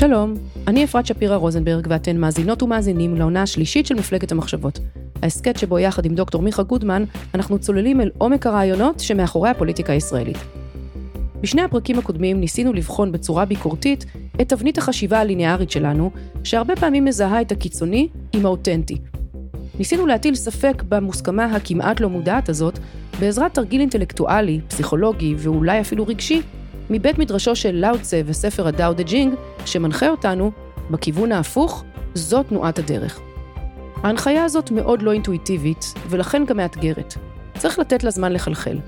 שלום, אני אפרת שפירא רוזנברג ואתן מאזינות ומאזינים לעונה השלישית של מפלגת המחשבות. ההסכת שבו יחד עם דוקטור מיכה גודמן, אנחנו צוללים אל עומק הרעיונות שמאחורי הפוליטיקה הישראלית. בשני הפרקים הקודמים ניסינו לבחון בצורה ביקורתית את תבנית החשיבה הליניארית שלנו, שהרבה פעמים מזהה את הקיצוני עם האותנטי. ניסינו להטיל ספק במוסכמה הכמעט לא מודעת הזאת, בעזרת תרגיל אינטלקטואלי, פסיכולוגי ואולי אפילו רגשי, מבית מדרשו של לאוצה וספר הדאו דה ג'ינג, שמנחה אותנו, בכיוון ההפוך, זו תנועת הדרך. ההנחיה הזאת מאוד לא אינטואיטיבית, ולכן גם מאתגרת. צריך לתת לה זמן לחלחל.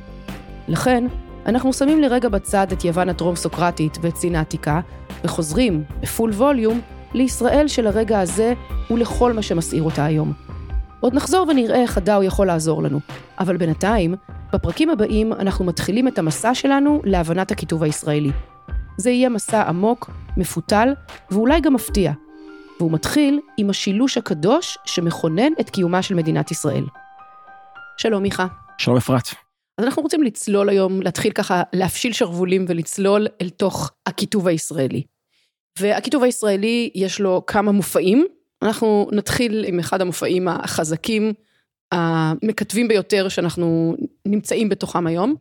לכן, אנחנו שמים לרגע בצד את יוון הטרום-סוקרטית ואת סין העתיקה, וחוזרים, ב full volume, לישראל של הרגע הזה ולכל מה שמסעיר אותה היום. עוד נחזור ונראה איך הדאו יכול לעזור לנו, אבל בינתיים, בפרקים הבאים אנחנו מתחילים את המסע שלנו להבנת הכיתוב הישראלי. זה יהיה מסע עמוק, מפותל ואולי גם מפתיע. והוא מתחיל עם השילוש הקדוש שמכונן את קיומה של מדינת ישראל. שלום מיכה. שלום אפרת. אז אנחנו רוצים לצלול היום, להתחיל ככה להפשיל שרוולים ולצלול אל תוך הכיתוב הישראלי. והכיתוב הישראלי יש לו כמה מופעים. אנחנו נתחיל עם אחד המופעים החזקים, המקטבים ביותר שאנחנו נמצאים בתוכם היום.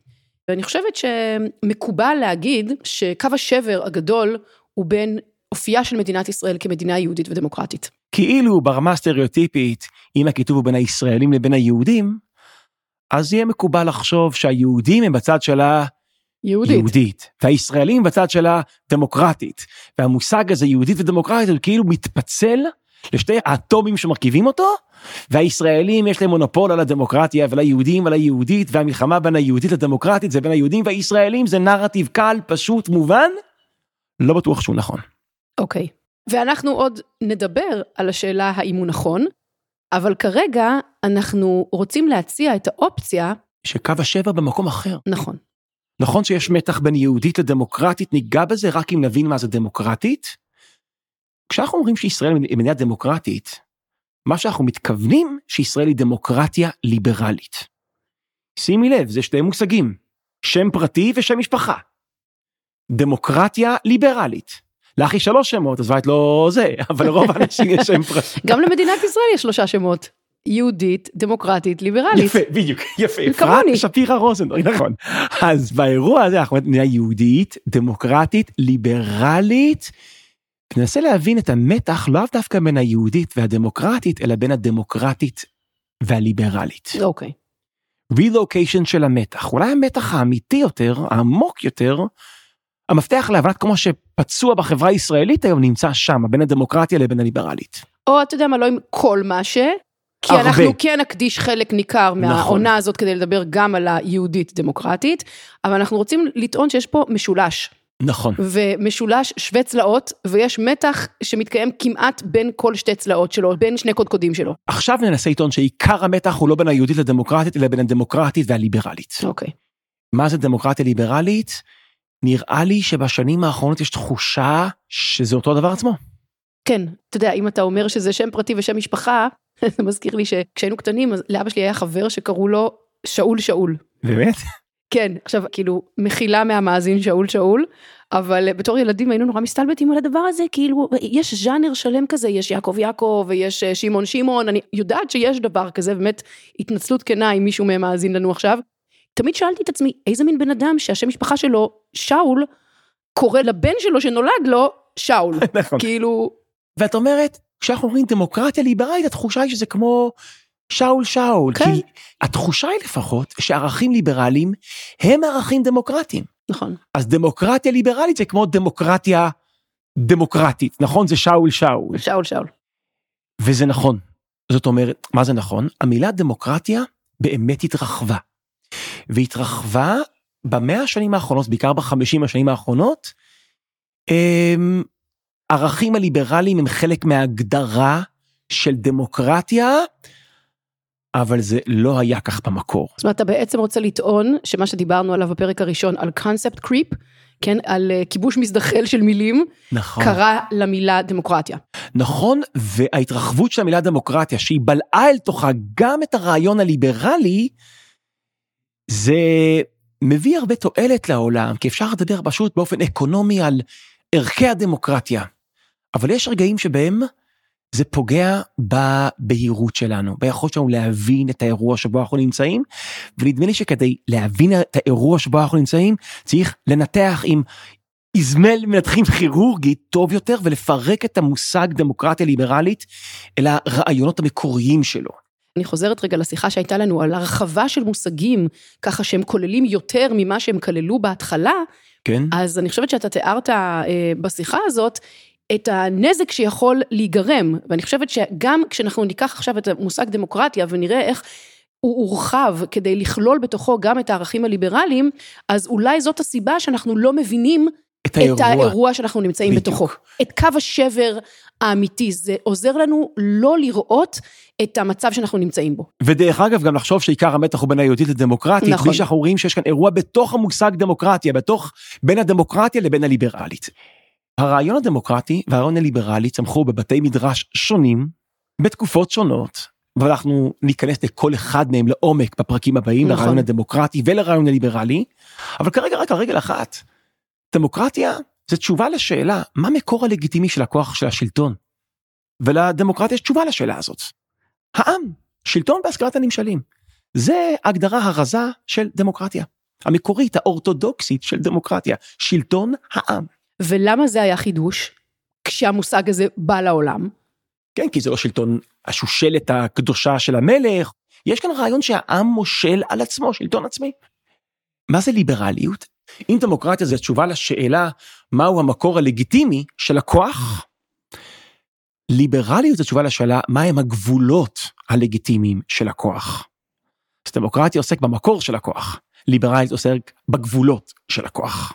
ואני חושבת שמקובל להגיד שקו השבר הגדול הוא בין אופייה של מדינת ישראל כמדינה יהודית ודמוקרטית. כאילו ברמה הסטריאוטיפית, אם הכיתוב הוא בין הישראלים לבין היהודים, אז יהיה מקובל לחשוב שהיהודים הם בצד שלה יהודית. יהודית, והישראלים בצד שלה דמוקרטית. והמושג הזה יהודית ודמוקרטית הוא כאילו מתפצל לשתי האטומים שמרכיבים אותו, והישראלים יש להם מונופול על הדמוקרטיה וליהודים על היהודית, והמלחמה בין היהודית לדמוקרטית זה בין היהודים והישראלים זה נרטיב קל, פשוט, מובן, לא בטוח שהוא נכון. אוקיי. ואנחנו עוד נדבר על השאלה האם הוא נכון, אבל כרגע אנחנו רוצים להציע את האופציה... שקו השבר במקום אחר. נכון. נכון שיש מתח בין יהודית לדמוקרטית, ניגע בזה רק אם נבין מה זה דמוקרטית. כשאנחנו אומרים שישראל היא מדינה דמוקרטית, מה שאנחנו מתכוונים שישראל היא דמוקרטיה ליברלית. שימי לב, זה שתי מושגים, שם פרטי ושם משפחה. דמוקרטיה ליברלית. לך יש שלוש שמות, אז ואת לא זה, אבל לרוב האנשים יש שם פרטי. גם למדינת ישראל יש שלושה שמות. יהודית, דמוקרטית, ליברלית. יפה, בדיוק, יפה. אפרת שפירא רוזנברג, נכון. אז באירוע הזה אנחנו מדינה יהודית, דמוקרטית, ליברלית. ננסה להבין את המתח לאו דווקא בין היהודית והדמוקרטית, אלא בין הדמוקרטית והליברלית. אוקיי. רילוקיישן של המתח, אולי המתח האמיתי יותר, העמוק יותר, המפתח להבנת כמו שפצוע בחברה הישראלית היום נמצא שם, בין הדמוקרטיה לבין הליברלית. או אתה יודע מה, לא עם כל מה ש... כי הרבה. אנחנו כן נקדיש חלק ניכר מהעונה נכון. הזאת כדי לדבר גם על היהודית דמוקרטית, אבל אנחנו רוצים לטעון שיש פה משולש. נכון. ומשולש שווה צלעות, ויש מתח שמתקיים כמעט בין כל שתי צלעות שלו, בין שני קודקודים שלו. עכשיו ננסה לטעון שעיקר המתח הוא לא בין היהודית לדמוקרטית, אלא בין הדמוקרטית והליברלית. אוקיי. מה זה דמוקרטיה ליברלית? נראה לי שבשנים האחרונות יש תחושה שזה אותו הדבר עצמו. כן, אתה יודע, אם אתה אומר שזה שם פרטי ושם משפחה, זה מזכיר לי שכשהיינו קטנים, אז לאבא שלי היה חבר שקראו לו שאול שאול. באמת? כן, עכשיו כאילו מחילה מהמאזין שאול שאול, אבל בתור ילדים היינו נורא מסתלבטים על הדבר הזה, כאילו יש ז'אנר שלם כזה, יש יעקב יעקב ויש אה, שמעון שמעון, אני יודעת שיש דבר כזה, באמת התנצלות כנה אם מישהו מהם מאזין לנו עכשיו. תמיד שאלתי את עצמי, איזה מין בן אדם שהשם משפחה שלו שאול, קורא לבן שלו שנולד לו שאול. נכון. כאילו... ואת אומרת, כשאנחנו אומרים דמוקרטיה ליברלית, התחושה היא שזה כמו שאול שאול. כן. כי התחושה היא לפחות שערכים ליברליים הם ערכים דמוקרטיים. נכון. אז דמוקרטיה ליברלית זה כמו דמוקרטיה דמוקרטית, נכון? זה שאול שאול. שאול שאול. וזה נכון. זאת אומרת, מה זה נכון? המילה דמוקרטיה באמת התרחבה. והתרחבה במאה השנים האחרונות, בעיקר בחמישים השנים האחרונות, הם, ערכים הליברליים הם חלק מההגדרה של דמוקרטיה, אבל זה לא היה כך במקור. זאת אומרת, אתה בעצם רוצה לטעון שמה שדיברנו עליו בפרק הראשון, על קונספט קריפ, כן, על אה, כיבוש מזדחל של מילים, נכון. קרא למילה דמוקרטיה. נכון, וההתרחבות של המילה דמוקרטיה, שהיא בלעה אל תוכה גם את הרעיון הליברלי, זה מביא הרבה תועלת לעולם, כי אפשר לדבר פשוט באופן אקונומי על ערכי הדמוקרטיה. אבל יש רגעים שבהם זה פוגע בבהירות שלנו, ביכולת שלנו להבין את האירוע שבו אנחנו נמצאים, ונדמה לי שכדי להבין את האירוע שבו אנחנו נמצאים, צריך לנתח עם איזמל מנתחים כירורגי טוב יותר ולפרק את המושג דמוקרטיה ליברלית אל הרעיונות המקוריים שלו. אני חוזרת רגע לשיחה שהייתה לנו על הרחבה של מושגים, ככה שהם כוללים יותר ממה שהם כללו בהתחלה, כן. אז אני חושבת שאתה תיארת אה, בשיחה הזאת את הנזק שיכול להיגרם, ואני חושבת שגם כשאנחנו ניקח עכשיו את המושג דמוקרטיה ונראה איך הוא הורחב כדי לכלול בתוכו גם את הערכים הליברליים, אז אולי זאת הסיבה שאנחנו לא מבינים את האירוע, את האירוע שאנחנו נמצאים בדיוק. בתוכו. את קו השבר האמיתי, זה עוזר לנו לא לראות את המצב שאנחנו נמצאים בו. ודרך אגב, גם לחשוב שעיקר המתח הוא בין היהודית לדמוקרטית, נכון. בלי שאנחנו רואים שיש כאן אירוע בתוך המושג דמוקרטיה, בתוך, בין הדמוקרטיה לבין הליברלית. הרעיון הדמוקרטי והרעיון הליברלי צמחו בבתי מדרש שונים, בתקופות שונות, ואנחנו ניכנס לכל אחד מהם לעומק בפרקים הבאים, נכון. לרעיון הדמוקרטי ולרעיון הליברלי, אבל כרגע רק על רגל אחת. דמוקרטיה זה תשובה לשאלה, מה מקור הלגיטימי של הכוח של השלטון? ולדמוקרטיה יש תשובה לשאלה הזאת. העם, שלטון בהשכרת הנמשלים. זה הגדרה הרזה של דמוקרטיה. המקורית, האורתודוקסית של דמוקרטיה, שלטון העם. ולמה זה היה חידוש? כשהמושג הזה בא לעולם. כן, כי זה לא שלטון השושלת הקדושה של המלך, יש כאן רעיון שהעם מושל על עצמו, שלטון עצמי. מה זה ליברליות? אם דמוקרטיה זה תשובה לשאלה מהו המקור הלגיטימי של הכוח, ליברליות זה תשובה לשאלה מהם הגבולות הלגיטימיים של הכוח. אז דמוקרטיה עוסק במקור של הכוח, ליברליות עוסק בגבולות של הכוח.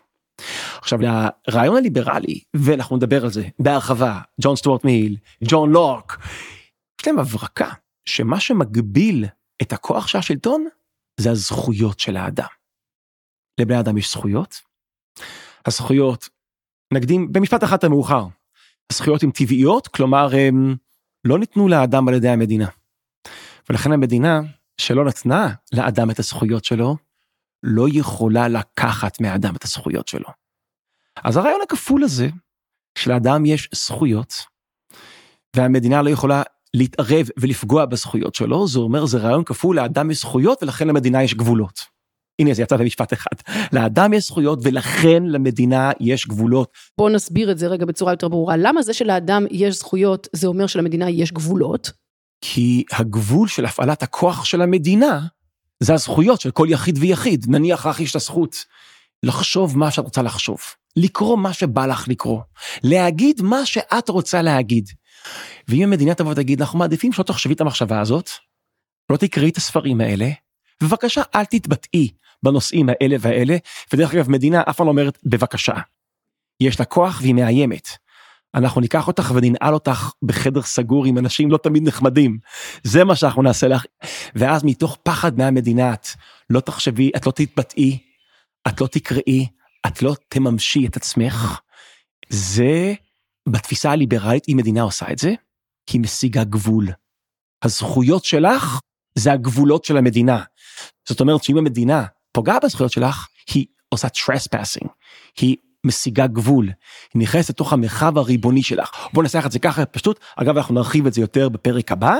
עכשיו לרעיון הליברלי, ואנחנו נדבר על זה בהרחבה, ג'ון סטוארט מיל, ג'ון לוק, יש להם הברקה שמה שמגביל את הכוח של השלטון זה הזכויות של האדם. לבני אדם יש זכויות, הזכויות, נקדים במשפט אחד המאוחר, הזכויות הן טבעיות, כלומר הם לא ניתנו לאדם על ידי המדינה. ולכן המדינה שלא נתנה לאדם את הזכויות שלו, לא יכולה לקחת מהאדם את הזכויות שלו. אז הרעיון הכפול הזה, שלאדם יש זכויות, והמדינה לא יכולה להתערב ולפגוע בזכויות שלו, זה אומר זה רעיון כפול, לאדם יש זכויות ולכן למדינה יש גבולות. הנה זה יצא במשפט אחד, לאדם יש זכויות ולכן למדינה יש גבולות. בואו נסביר את זה רגע בצורה יותר ברורה. למה זה שלאדם יש זכויות, זה אומר שלמדינה יש גבולות? כי הגבול של הפעלת הכוח של המדינה, זה הזכויות של כל יחיד ויחיד. נניח לך יש את הזכות לחשוב מה שאת רוצה לחשוב, לקרוא מה שבא לך לקרוא, להגיד מה שאת רוצה להגיד. ואם המדינה תבוא ותגיד, אנחנו מעדיפים שלא תחשבי את המחשבה הזאת, לא תקראי את הספרים האלה, בבקשה אל תתבטאי בנושאים האלה והאלה, ודרך אגב מדינה אף פעם לא אומרת בבקשה. יש לה כוח והיא מאיימת. אנחנו ניקח אותך וננעל אותך בחדר סגור עם אנשים לא תמיד נחמדים. זה מה שאנחנו נעשה לך. ואז מתוך פחד מהמדינה את לא תחשבי, את לא תתבטאי, את לא תקראי, את לא תממשי את עצמך. זה, בתפיסה הליברלית, אם מדינה עושה את זה, היא משיגה גבול. הזכויות שלך זה הגבולות של המדינה. זאת אומרת שאם המדינה פוגעה בזכויות שלך, היא עושה trespassing, היא משיגה גבול, היא נכנסת לתוך המרחב הריבוני שלך. בוא ננסח את זה ככה פשוט, אגב אנחנו נרחיב את זה יותר בפרק הבא.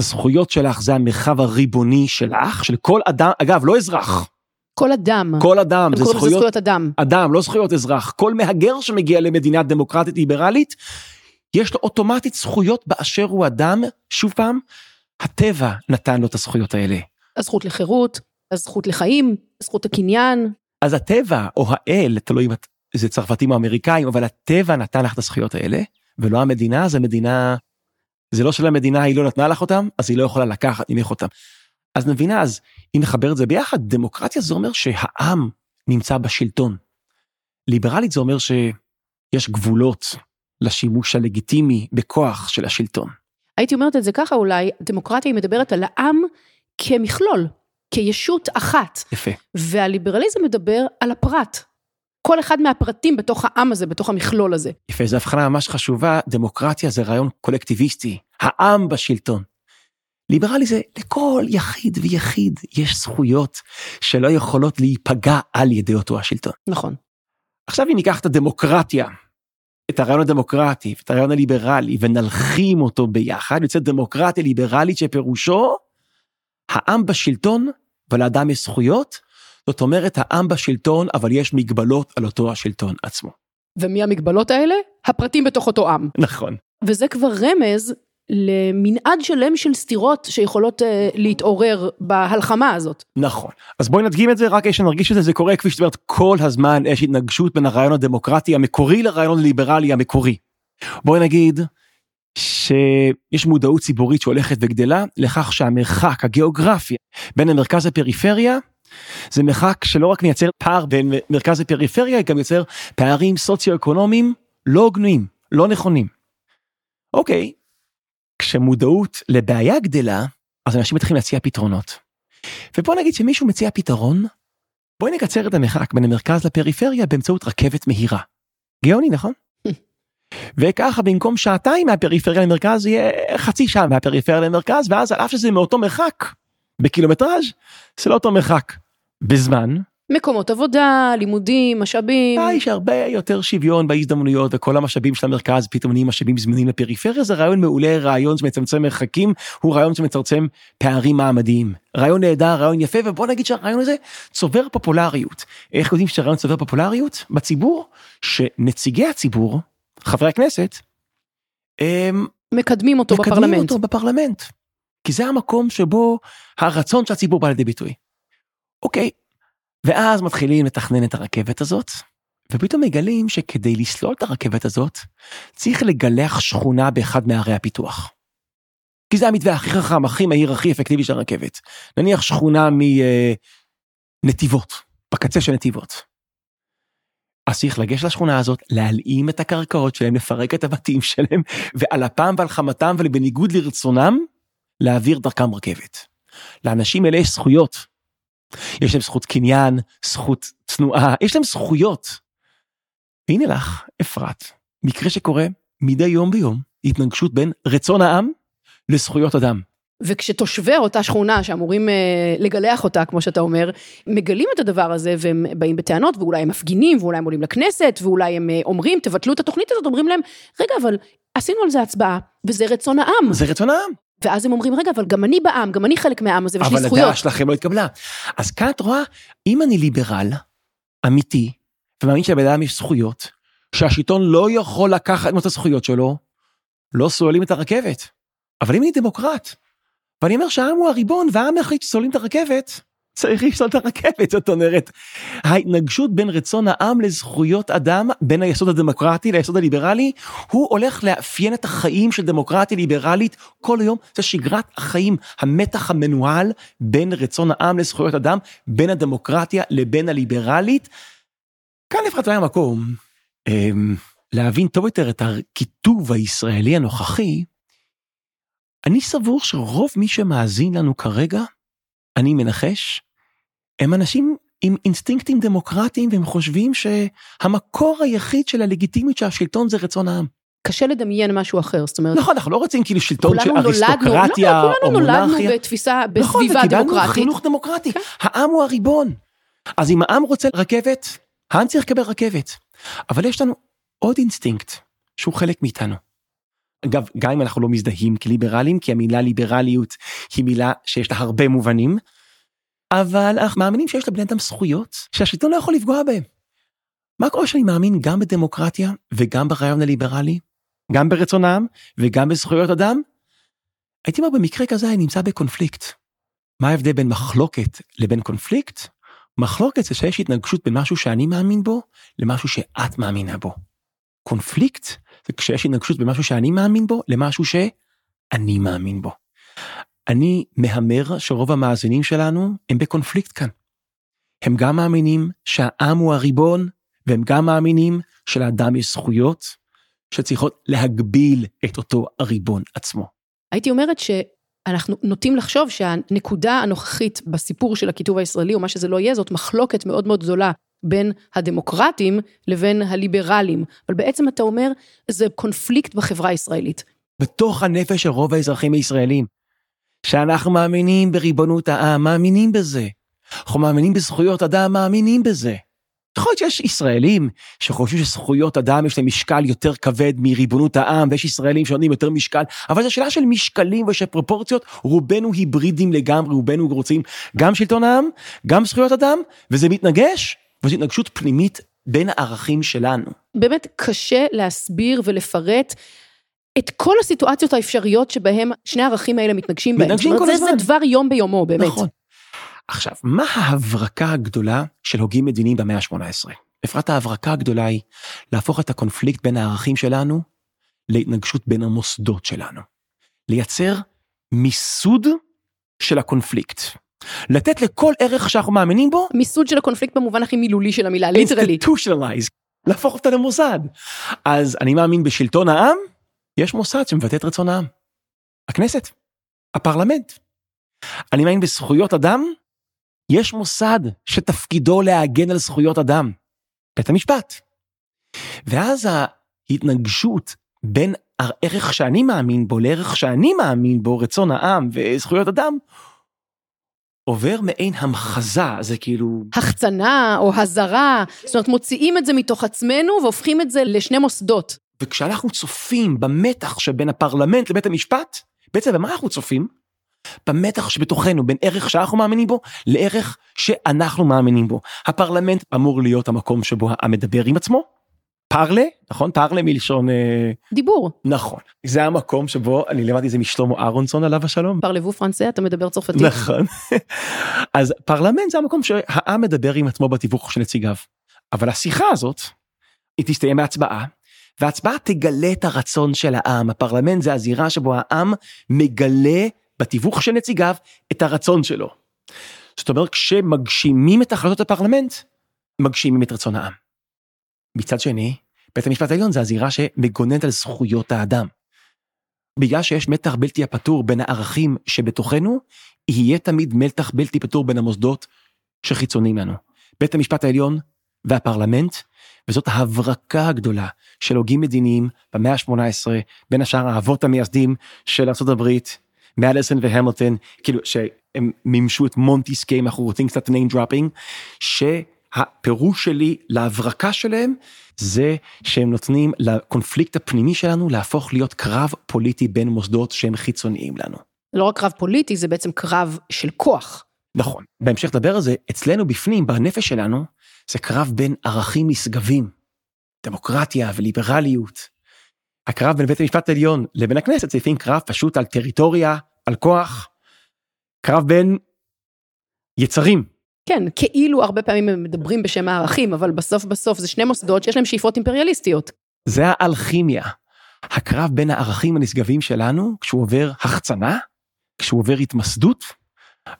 הזכויות שלך זה המרחב הריבוני שלך, של כל אדם, אגב לא אזרח. כל אדם. כל אדם, זה זכויות, זכויות אדם. אדם, לא זכויות אזרח. כל מהגר שמגיע למדינה דמוקרטית ליברלית, יש לו אוטומטית זכויות באשר הוא אדם, שוב פעם, הטבע נתן לו את הזכויות האלה. הזכות לחירות, הזכות לחיים, זכות הקניין. אז הטבע או האל, תלוי אם זה צרפתים או אמריקאים, אבל הטבע נתן לך את הזכויות האלה, ולא המדינה, זה מדינה, זה לא של המדינה, היא לא נתנה לך אותם, אז היא לא יכולה לקחת ממך אותם. אז נבינה, אז אם נחבר את זה ביחד, דמוקרטיה זה אומר שהעם נמצא בשלטון. ליברלית זה אומר שיש גבולות לשימוש הלגיטימי בכוח של השלטון. הייתי אומרת את זה ככה אולי, דמוקרטיה היא מדברת על העם כמכלול, כישות אחת. יפה. והליברליזם מדבר על הפרט. כל אחד מהפרטים בתוך העם הזה, בתוך המכלול הזה. יפה, זו הבחנה ממש חשובה, דמוקרטיה זה רעיון קולקטיביסטי, העם בשלטון. ליברלי זה לכל יחיד ויחיד יש זכויות שלא יכולות להיפגע על ידי אותו השלטון. נכון. עכשיו אם ניקח את הדמוקרטיה, את הרעיון הדמוקרטי ואת הרעיון הליברלי ונלחים אותו ביחד, יוצאת דמוקרטיה ליברלית שפירושו העם בשלטון ולאדם יש זכויות, זאת אומרת העם בשלטון אבל יש מגבלות על אותו השלטון עצמו. ומי המגבלות האלה? הפרטים בתוך אותו עם. נכון. וזה כבר רמז למנעד שלם של סתירות שיכולות uh, להתעורר בהלחמה הזאת. נכון. אז בואי נדגים את זה רק שנרגיש את זה, קורה כפי שאת אומרת כל הזמן יש התנגשות בין הרעיון הדמוקרטי המקורי לרעיון הליברלי המקורי. בואי נגיד שיש מודעות ציבורית שהולכת וגדלה לכך שהמרחק הגיאוגרפי בין המרכז לפריפריה זה מרחק שלא רק מייצר פער בין מרכז לפריפריה, גם יוצר פערים סוציו-אקונומיים לא הוגנים, לא נכונים. אוקיי, כשמודעות לבעיה גדלה, אז אנשים מתחילים להציע פתרונות. ובוא נגיד שמישהו מציע פתרון, בואי נקצר את המרחק בין המרכז לפריפריה באמצעות רכבת מהירה. גאוני, נכון? וככה במקום שעתיים מהפריפריה למרכז יהיה חצי שעה מהפריפריה למרכז, ואז על אף שזה מאותו מרחק, בקילומטראז', זה לא אותו מרחק. בזמן, מקומות עבודה, לימודים, משאבים. אה, יש הרבה יותר שוויון בהזדמנויות וכל המשאבים של המרכז פתאום נהיים משאבים זמינים לפריפריה זה רעיון מעולה רעיון שמצמצם מרחקים הוא רעיון שמצמצם פערים מעמדיים רעיון נהדר רעיון יפה ובוא נגיד שהרעיון הזה צובר פופולריות איך יודעים שהרעיון צובר פופולריות בציבור שנציגי הציבור חברי הכנסת. הם מקדמים אותו מקדמים בפרלמנט. אותו בפרלמנט. כי זה המקום שבו הרצון של הציבור בא לידי ביטוי. אוקיי, ואז מתחילים לתכנן את הרכבת הזאת, ופתאום מגלים שכדי לסלול את הרכבת הזאת, צריך לגלח שכונה באחד מערי הפיתוח. כי זה המתווה הכי חכם, הכי מהיר, הכי אפקטיבי של הרכבת. נניח שכונה מנתיבות, בקצה של נתיבות. אז צריך לגשת לשכונה הזאת, להלאים את הקרקעות שלהם, לפרק את הבתים שלהם, ועל אפם ועל חמתם ובניגוד לרצונם, להעביר דרכם רכבת. לאנשים אלה יש זכויות, יש להם זכות קניין, זכות תנועה, יש להם זכויות. הנה לך, אפרת, מקרה שקורה מדי יום ביום, התנגשות בין רצון העם לזכויות אדם. וכשתושבי אותה שכונה שאמורים אה, לגלח אותה, כמו שאתה אומר, מגלים את הדבר הזה והם באים בטענות ואולי הם מפגינים ואולי הם עולים לכנסת ואולי הם אה, אומרים תבטלו את התוכנית הזאת, אומרים להם רגע אבל עשינו על זה הצבעה וזה רצון העם. זה רצון העם. ואז הם אומרים רגע אבל גם אני בעם, גם אני חלק מהעם הזה ויש לי אבל זכויות. הדעה שלכם לא התקבלה. אז כאן את רואה, אם אני ליברל, אמיתי, ומאמין שלבן אדם יש זכויות, שהשלטון לא יכול לקחת את הזכויות שלו, לא סוללים את הרכבת. אבל אם אני דמוקרט, ואני אומר שהעם הוא הריבון והעם החליט שסוללים את הרכבת, צריך לסלול את הרכבת, זאת אומרת, ההתנגשות בין רצון העם לזכויות אדם, בין היסוד הדמוקרטי ליסוד הליברלי, הוא הולך לאפיין את החיים של דמוקרטיה ליברלית כל היום, זה שגרת החיים, המתח המנוהל בין רצון העם לזכויות אדם, בין הדמוקרטיה לבין הליברלית. כאן לפחות היה מקום אמ, להבין טוב יותר את הכיתוב הישראלי הנוכחי. אני סבור שרוב מי שמאזין לנו כרגע, אני מנחש, הם אנשים עם אינסטינקטים דמוקרטיים והם חושבים שהמקור היחיד של הלגיטימיות של השלטון זה רצון העם. קשה לדמיין משהו אחר, זאת אומרת, נכון, אנחנו לא רוצים כאילו שלטון של אריסטוקרטיה לא, או כולנו נולדנו מונרכיה. בתפיסה, נכון, בסביבה וקיבלנו דמוקרטית. חינוך דמוקרטי. העם הוא הריבון. אז אם העם רוצה רכבת, העם צריך לקבל רכבת. אבל יש לנו עוד אינסטינקט שהוא חלק מאיתנו. אגב, גם אם אנחנו לא מזדהים כליברלים, כי המילה ליברליות היא מילה שיש לה הרבה מובנים, אבל אנחנו מאמינים שיש לבני אדם זכויות שהשלטון לא יכול לפגוע בהם. מה קורה שאני מאמין גם בדמוקרטיה וגם ברעיון הליברלי, גם ברצון העם וגם בזכויות אדם? הייתי אומר במקרה כזה אני נמצא בקונפליקט. מה ההבדל בין מחלוקת לבין קונפליקט? מחלוקת זה שיש התנגשות בין משהו שאני מאמין בו למשהו שאת מאמינה בו. קונפליקט זה כשיש התנגשות בין משהו שאני מאמין בו למשהו שאני מאמין בו. אני מהמר שרוב המאזינים שלנו הם בקונפליקט כאן. הם גם מאמינים שהעם הוא הריבון, והם גם מאמינים שלאדם יש זכויות שצריכות להגביל את אותו הריבון עצמו. הייתי אומרת שאנחנו נוטים לחשוב שהנקודה הנוכחית בסיפור של הכיתוב הישראלי, או מה שזה לא יהיה, זאת מחלוקת מאוד מאוד גדולה בין הדמוקרטים לבין הליברלים. אבל בעצם אתה אומר, זה קונפליקט בחברה הישראלית. בתוך הנפש של רוב האזרחים הישראלים, שאנחנו מאמינים בריבונות העם, מאמינים בזה. אנחנו מאמינים בזכויות אדם, מאמינים בזה. יכול להיות שיש ישראלים שחושבים שזכויות אדם יש להם משקל יותר כבד מריבונות העם, ויש ישראלים שנותנים יותר משקל, אבל זו שאלה של משקלים ושל פרופורציות, רובנו היברידים לגמרי, רובנו רוצים גם שלטון העם, גם זכויות אדם, וזה מתנגש, וזו התנגשות פנימית בין הערכים שלנו. באמת קשה להסביר ולפרט את כל הסיטואציות האפשריות שבהם שני הערכים האלה מתנגשים בהם. מתנגשים כל זה, הזמן. זה דבר יום ביומו, באמת. נכון. עכשיו, מה ההברקה הגדולה של הוגים מדיניים במאה ה-18? אפרת ההברקה הגדולה היא להפוך את הקונפליקט בין הערכים שלנו להתנגשות בין המוסדות שלנו. לייצר מיסוד של הקונפליקט. לתת לכל ערך שאנחנו מאמינים בו, מיסוד של הקונפליקט במובן הכי מילולי של המילה, literally. institutionalize, להפוך אותה למוסד. אז אני מאמין בשלטון העם, יש מוסד שמבטא את רצון העם. הכנסת, הפרלמנט. אני מאמין בזכויות אדם, יש מוסד שתפקידו להגן על זכויות אדם, בית המשפט. ואז ההתנגשות בין הערך שאני מאמין בו לערך שאני מאמין בו, רצון העם וזכויות אדם, עובר מעין המחזה, זה כאילו... החצנה או הזרה, זאת אומרת מוציאים את זה מתוך עצמנו והופכים את זה לשני מוסדות. וכשאנחנו צופים במתח שבין הפרלמנט לבית המשפט, בעצם במה אנחנו צופים? במתח שבתוכנו, בין ערך שאנחנו מאמינים בו, לערך שאנחנו מאמינים בו. הפרלמנט אמור להיות המקום שבו העם מדבר עם עצמו. פרלה, נכון? פרלה מלשון... אה, דיבור. נכון. זה המקום שבו, אני למדתי את זה משלמה אהרונסון עליו השלום. פרלבו פרנסה, אתה מדבר צרפתית. נכון. אז פרלמנט זה המקום שהעם מדבר עם עצמו בתיווך של נציגיו. אבל השיחה הזאת, היא תסתיים בהצבעה, וההצבעה תגלה את הרצון של העם. הפרלמנט זה הזירה שבו העם מגלה בתיווך של נציגיו את הרצון שלו. זאת אומרת, כשמגשימים את החלטות הפרלמנט, מגשימים את רצון העם. מצד שני, בית המשפט העליון זה הזירה שמגוננת על זכויות האדם. בגלל שיש מתח בלתי הפתור בין הערכים שבתוכנו, יהיה תמיד מתח בלתי פתור בין המוסדות שחיצוניים לנו. בית המשפט העליון והפרלמנט, וזאת ההברקה הגדולה של הוגים מדיניים במאה ה-18, בין השאר האבות המייסדים של ארה"ב, מאדיסון והמילטון, כאילו שהם מימשו את מונטיסקי, אם אנחנו רוצים קצת name dropping, שהפירוש שלי להברקה שלהם זה שהם נותנים לקונפליקט הפנימי שלנו להפוך להיות קרב פוליטי בין מוסדות שהם חיצוניים לנו. לא רק קרב פוליטי, זה בעצם קרב של כוח. נכון. בהמשך לדבר על זה, אצלנו בפנים, בנפש שלנו, זה קרב בין ערכים נשגבים, דמוקרטיה וליברליות. הקרב בין בית המשפט העליון לבין הכנסת זה לפעמים קרב פשוט על טריטוריה, על כוח, קרב בין יצרים. כן, כאילו הרבה פעמים הם מדברים בשם הערכים, אבל בסוף בסוף זה שני מוסדות שיש להם שאיפות אימפריאליסטיות. זה האלכימיה. הקרב בין הערכים הנשגבים שלנו, כשהוא עובר החצנה, כשהוא עובר התמסדות,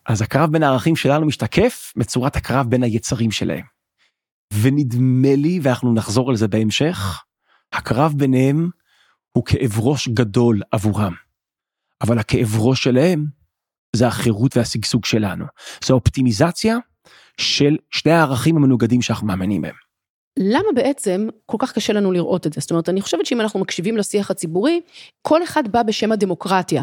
אז הקרב בין הערכים שלנו משתקף בצורת הקרב בין היצרים שלהם. ונדמה לי, ואנחנו נחזור על זה בהמשך, הקרב ביניהם הוא כאב ראש גדול עבורם. אבל הכאב ראש שלהם זה החירות והשגשוג שלנו. זו אופטימיזציה של שני הערכים המנוגדים שאנחנו מאמינים בהם. למה בעצם כל כך קשה לנו לראות את זה? זאת אומרת, אני חושבת שאם אנחנו מקשיבים לשיח הציבורי, כל אחד בא בשם הדמוקרטיה.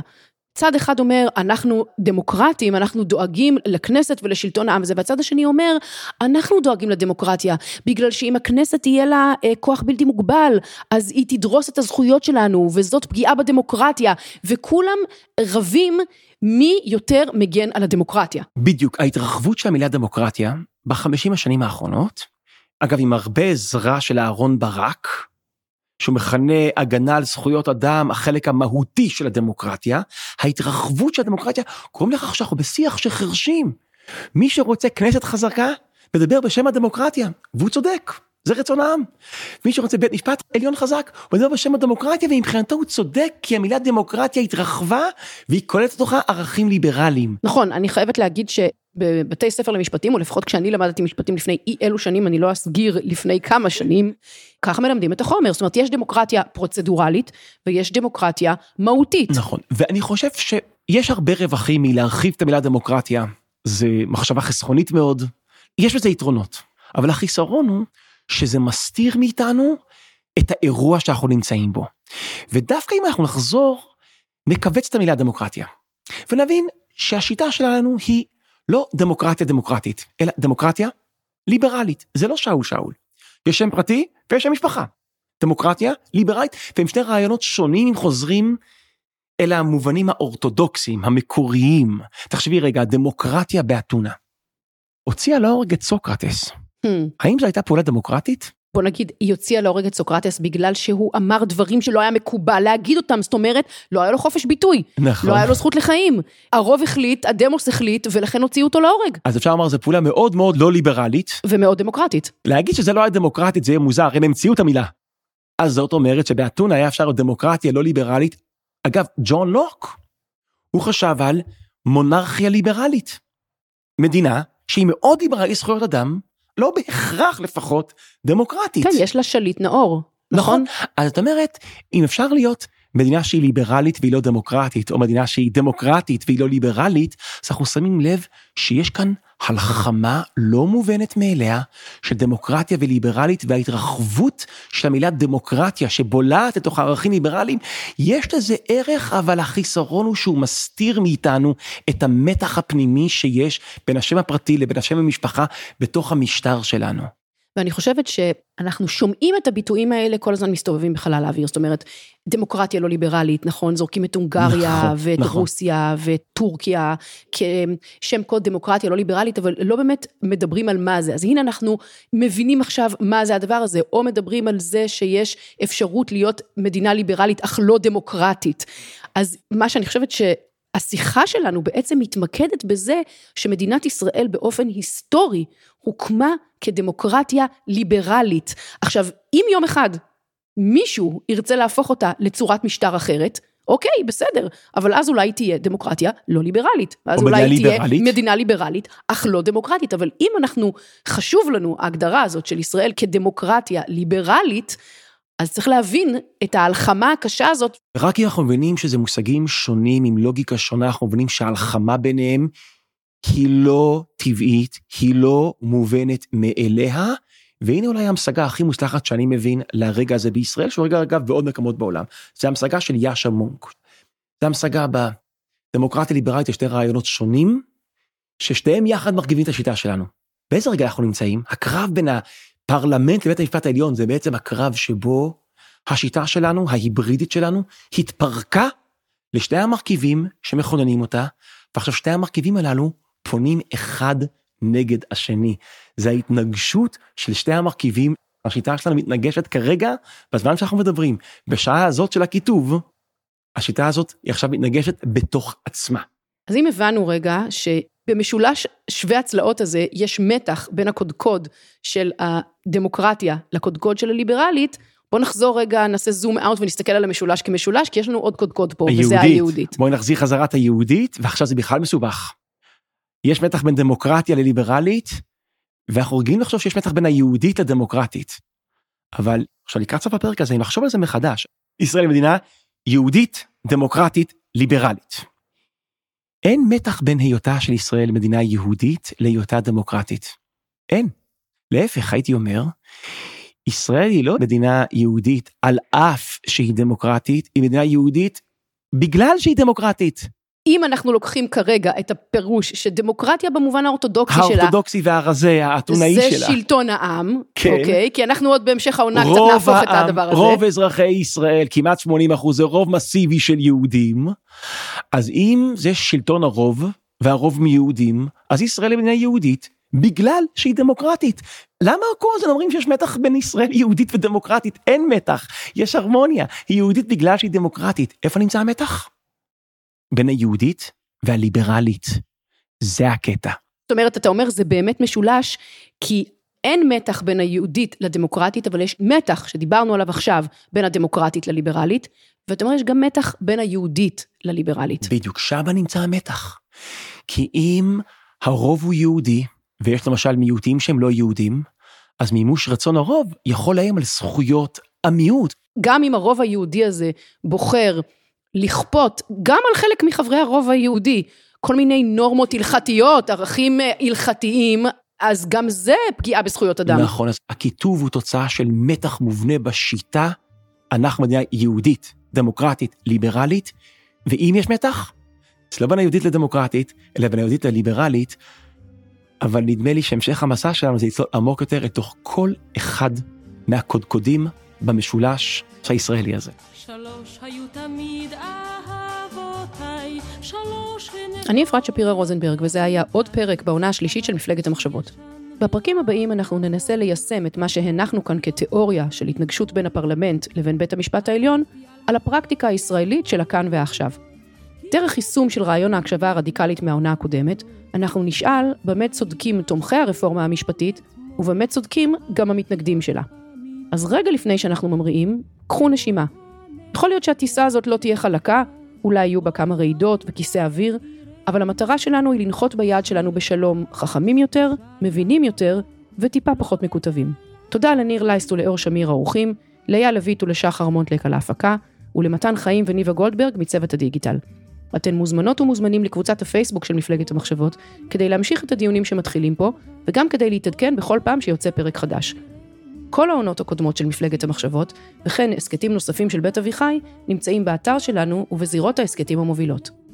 צד אחד אומר, אנחנו דמוקרטים, אנחנו דואגים לכנסת ולשלטון העם הזה, והצד השני אומר, אנחנו דואגים לדמוקרטיה, בגלל שאם הכנסת תהיה לה אה, כוח בלתי מוגבל, אז היא תדרוס את הזכויות שלנו, וזאת פגיעה בדמוקרטיה, וכולם רבים מי יותר מגן על הדמוקרטיה. בדיוק, ההתרחבות של המילה דמוקרטיה בחמישים השנים האחרונות, אגב עם הרבה עזרה של אהרון ברק, שהוא מכנה הגנה על זכויות אדם, החלק המהותי של הדמוקרטיה, ההתרחבות של הדמוקרטיה קוראים לכך שאנחנו בשיח של חרשים. מי שרוצה כנסת חזקה, מדבר בשם הדמוקרטיה, והוא צודק. זה רצון העם. מי שרוצה בית משפט עליון חזק, הוא מדבר בשם הדמוקרטיה, ומבחינתו הוא צודק, כי המילה דמוקרטיה התרחבה, והיא כוללת לתוכה ערכים ליברליים. נכון, אני חייבת להגיד שבבתי ספר למשפטים, או לפחות כשאני למדתי משפטים לפני אי אלו שנים, אני לא אסגיר לפני כמה שנים, ככה מלמדים את החומר. זאת אומרת, יש דמוקרטיה פרוצדורלית, ויש דמוקרטיה מהותית. נכון, ואני חושב שיש הרבה רווחים מלהרחיב את המילה דמוקרטיה. זה מחשבה חסכונית מאוד, יש בזה יתרונות, אבל החיסרון הוא שזה מסתיר מאיתנו את האירוע שאנחנו נמצאים בו. ודווקא אם אנחנו נחזור, נכווץ את המילה דמוקרטיה, ונבין שהשיטה שלנו היא לא דמוקרטיה דמוקרטית, אלא דמוקרטיה ליברלית. זה לא שאול שאול. יש שם פרטי ויש שם משפחה. דמוקרטיה ליברלית, והם שני רעיונות שונים אם חוזרים אל המובנים האורתודוקסיים, המקוריים. תחשבי רגע, דמוקרטיה באתונה. הוציאה להורג את סוקרטס. Hmm. האם זו הייתה פעולה דמוקרטית? בוא נגיד, היא הוציאה להורג את סוקרטס בגלל שהוא אמר דברים שלא היה מקובל להגיד אותם, זאת אומרת, לא היה לו חופש ביטוי. נכון. לא היה לו זכות לחיים. הרוב החליט, הדמוס החליט, ולכן הוציאו אותו להורג. אז אפשר לומר, זו פעולה מאוד מאוד לא ליברלית. ומאוד דמוקרטית. להגיד שזה לא היה דמוקרטית זה יהיה מוזר, הם המציאו את המילה. אז זאת אומרת שבאתונה היה אפשר להיות דמוקרטיה לא ליברלית. אגב, ג'ון לוק, הוא חשב על מונרכיה ליברלית. מדינה שהיא מאוד ליברלית זכויות אדם, לא בהכרח לפחות דמוקרטית. כן, יש לה שליט נאור. נכון? נכון? אז את אומרת, אם אפשר להיות מדינה שהיא ליברלית והיא לא דמוקרטית, או מדינה שהיא דמוקרטית והיא לא ליברלית, אז אנחנו שמים לב שיש כאן הלחמה לא מובנת מאליה של דמוקרטיה וליברלית וההתרחבות של המילה דמוקרטיה שבולעת לתוך ערכים ליברליים, יש לזה ערך, אבל החיסרון הוא שהוא מסתיר מאיתנו את המתח הפנימי שיש בין השם הפרטי לבין השם המשפחה בתוך המשטר שלנו. ואני חושבת שאנחנו שומעים את הביטויים האלה כל הזמן מסתובבים בחלל האוויר, זאת אומרת, דמוקרטיה לא ליברלית, נכון? זורקים את הונגריה נכון, ואת נכון. רוסיה ואת טורקיה כשם קוד דמוקרטיה לא ליברלית, אבל לא באמת מדברים על מה זה. אז הנה אנחנו מבינים עכשיו מה זה הדבר הזה, או מדברים על זה שיש אפשרות להיות מדינה ליברלית אך לא דמוקרטית. אז מה שאני חושבת ש... השיחה שלנו בעצם מתמקדת בזה שמדינת ישראל באופן היסטורי הוקמה כדמוקרטיה ליברלית. עכשיו, אם יום אחד מישהו ירצה להפוך אותה לצורת משטר אחרת, אוקיי, בסדר, אבל אז אולי תהיה דמוקרטיה לא ליברלית. אז או אולי מדינה תהיה ליברלית. מדינה ליברלית, אך לא דמוקרטית. אבל אם אנחנו, חשוב לנו ההגדרה הזאת של ישראל כדמוקרטיה ליברלית, אז צריך להבין את ההלחמה הקשה הזאת רק אם אנחנו מבינים שזה מושגים שונים עם לוגיקה שונה, אנחנו מבינים שההלחמה ביניהם היא לא טבעית, היא לא מובנת מאליה, והנה אולי ההמשגה הכי מוצלחת שאני מבין לרגע הזה בישראל, שהוא רגע אגב בעוד מקומות בעולם, זה המשגה של יאשה מונק. זה המשגה בדמוקרטיה ליברלית, יש שתי רעיונות שונים, ששתיהם יחד מרכיבים את השיטה שלנו. באיזה רגע אנחנו נמצאים? הקרב בין הפרלמנט לבית המשפט העליון זה בעצם הקרב שבו השיטה שלנו, ההיברידית שלנו, התפרקה לשתי המרכיבים שמכוננים אותה, ועכשיו שתי המרכיבים הללו פונים אחד נגד השני. זה ההתנגשות של שתי המרכיבים, השיטה שלנו מתנגשת כרגע, בזמן שאנחנו מדברים, בשעה הזאת של הכיתוב, השיטה הזאת היא עכשיו מתנגשת בתוך עצמה. אז אם הבנו רגע שבמשולש שווה הצלעות הזה יש מתח בין הקודקוד של הדמוקרטיה לקודקוד של הליברלית, בוא נחזור רגע, נעשה זום אאוט ונסתכל על המשולש כמשולש, כי יש לנו עוד קודקוד פה, וזה היהודית. בואי נחזיר חזרה את היהודית, ועכשיו זה בכלל מסובך. יש מתח בין דמוקרטיה לליברלית, ואנחנו רגילים לחשוב שיש מתח בין היהודית לדמוקרטית. אבל עכשיו לקראת סוף הפרק הזה, אם נחשוב על זה מחדש, ישראל היא מדינה יהודית, דמוקרטית, ליברלית. אין מתח בין היותה של ישראל מדינה יהודית להיותה דמוקרטית. אין. להפך, הייתי אומר, ישראל היא לא מדינה יהודית על אף שהיא דמוקרטית, היא מדינה יהודית בגלל שהיא דמוקרטית. אם אנחנו לוקחים כרגע את הפירוש שדמוקרטיה במובן האורתודוקסי שלה, האורתודוקסי והרזה, האתונאי זה שלה. שלטון העם, כן. אוקיי? כי אנחנו עוד בהמשך העונה קצת נהפוך את העם, הדבר הזה. רוב אזרחי ישראל, כמעט 80 אחוז, זה רוב מסיבי של יהודים. אז אם זה שלטון הרוב, והרוב מיהודים, אז ישראל היא מדינה יהודית, בגלל שהיא דמוקרטית. למה כל הזמן אומרים שיש מתח בין ישראל יהודית ודמוקרטית? אין מתח, יש הרמוניה. היא יהודית בגלל שהיא דמוקרטית. איפה נמצא המתח? בין היהודית והליברלית. זה הקטע. זאת אומרת, אתה אומר, זה באמת משולש, כי אין מתח בין היהודית לדמוקרטית, אבל יש מתח שדיברנו עליו עכשיו בין הדמוקרטית לליברלית, ואתה אומר יש גם מתח בין היהודית לליברלית. בדיוק, שמה נמצא המתח. כי אם הרוב הוא יהודי, ויש למשל מיעוטים שהם לא יהודים, אז מימוש רצון הרוב יכול לאיים על זכויות המיעוט. גם אם הרוב היהודי הזה בוחר לכפות גם על חלק מחברי הרוב היהודי כל מיני נורמות הלכתיות, ערכים אה, הלכתיים, אז גם זה פגיעה בזכויות אדם. נכון, אז הקיטוב הוא תוצאה של מתח מובנה בשיטה. אנחנו מדינה יהודית, דמוקרטית, ליברלית, ואם יש מתח, זה לא בין היהודית לדמוקרטית, אלא בין היהודית לליברלית, אבל נדמה לי שהמשך המסע שלנו זה לצלול עמוק יותר לתוך כל אחד מהקודקודים במשולש הישראלי הזה. אני אפרת שפירא רוזנברג, וזה היה עוד פרק בעונה השלישית של מפלגת המחשבות. בפרקים הבאים אנחנו ננסה ליישם את מה שהנחנו כאן כתיאוריה של התנגשות בין הפרלמנט לבין בית המשפט העליון, על הפרקטיקה הישראלית של הכאן ועכשיו. דרך יישום של רעיון ההקשבה הרדיקלית מהעונה הקודמת, אנחנו נשאל במה צודקים תומכי הרפורמה המשפטית, ובמה צודקים גם המתנגדים שלה. אז רגע לפני שאנחנו ממריאים, קחו נשימה. יכול להיות שהטיסה הזאת לא תהיה חלקה, אולי יהיו בה כמה רעידות וכיסא אוויר, אבל המטרה שלנו היא לנחות ביעד שלנו בשלום חכמים יותר, מבינים יותר וטיפה פחות מקוטבים. תודה לניר לייסט ולאור שמיר האורחים, לאייל לויט ולשחר מונטלק על ההפקה, ולמתן חיים וניבה גולדברג מצוות הדיגיטל. אתן מוזמנות ומוזמנים לקבוצת הפייסבוק של מפלגת המחשבות, כדי להמשיך את הדיונים שמתחילים פה, וגם כדי להתעדכן בכל פעם שיוצא פרק חדש. כל העונות הקודמות של מפלגת המחשבות, וכן הסכתים נוספים של בית אביחי, נמצאים באתר שלנו ובזירות ההסכתים המובילות.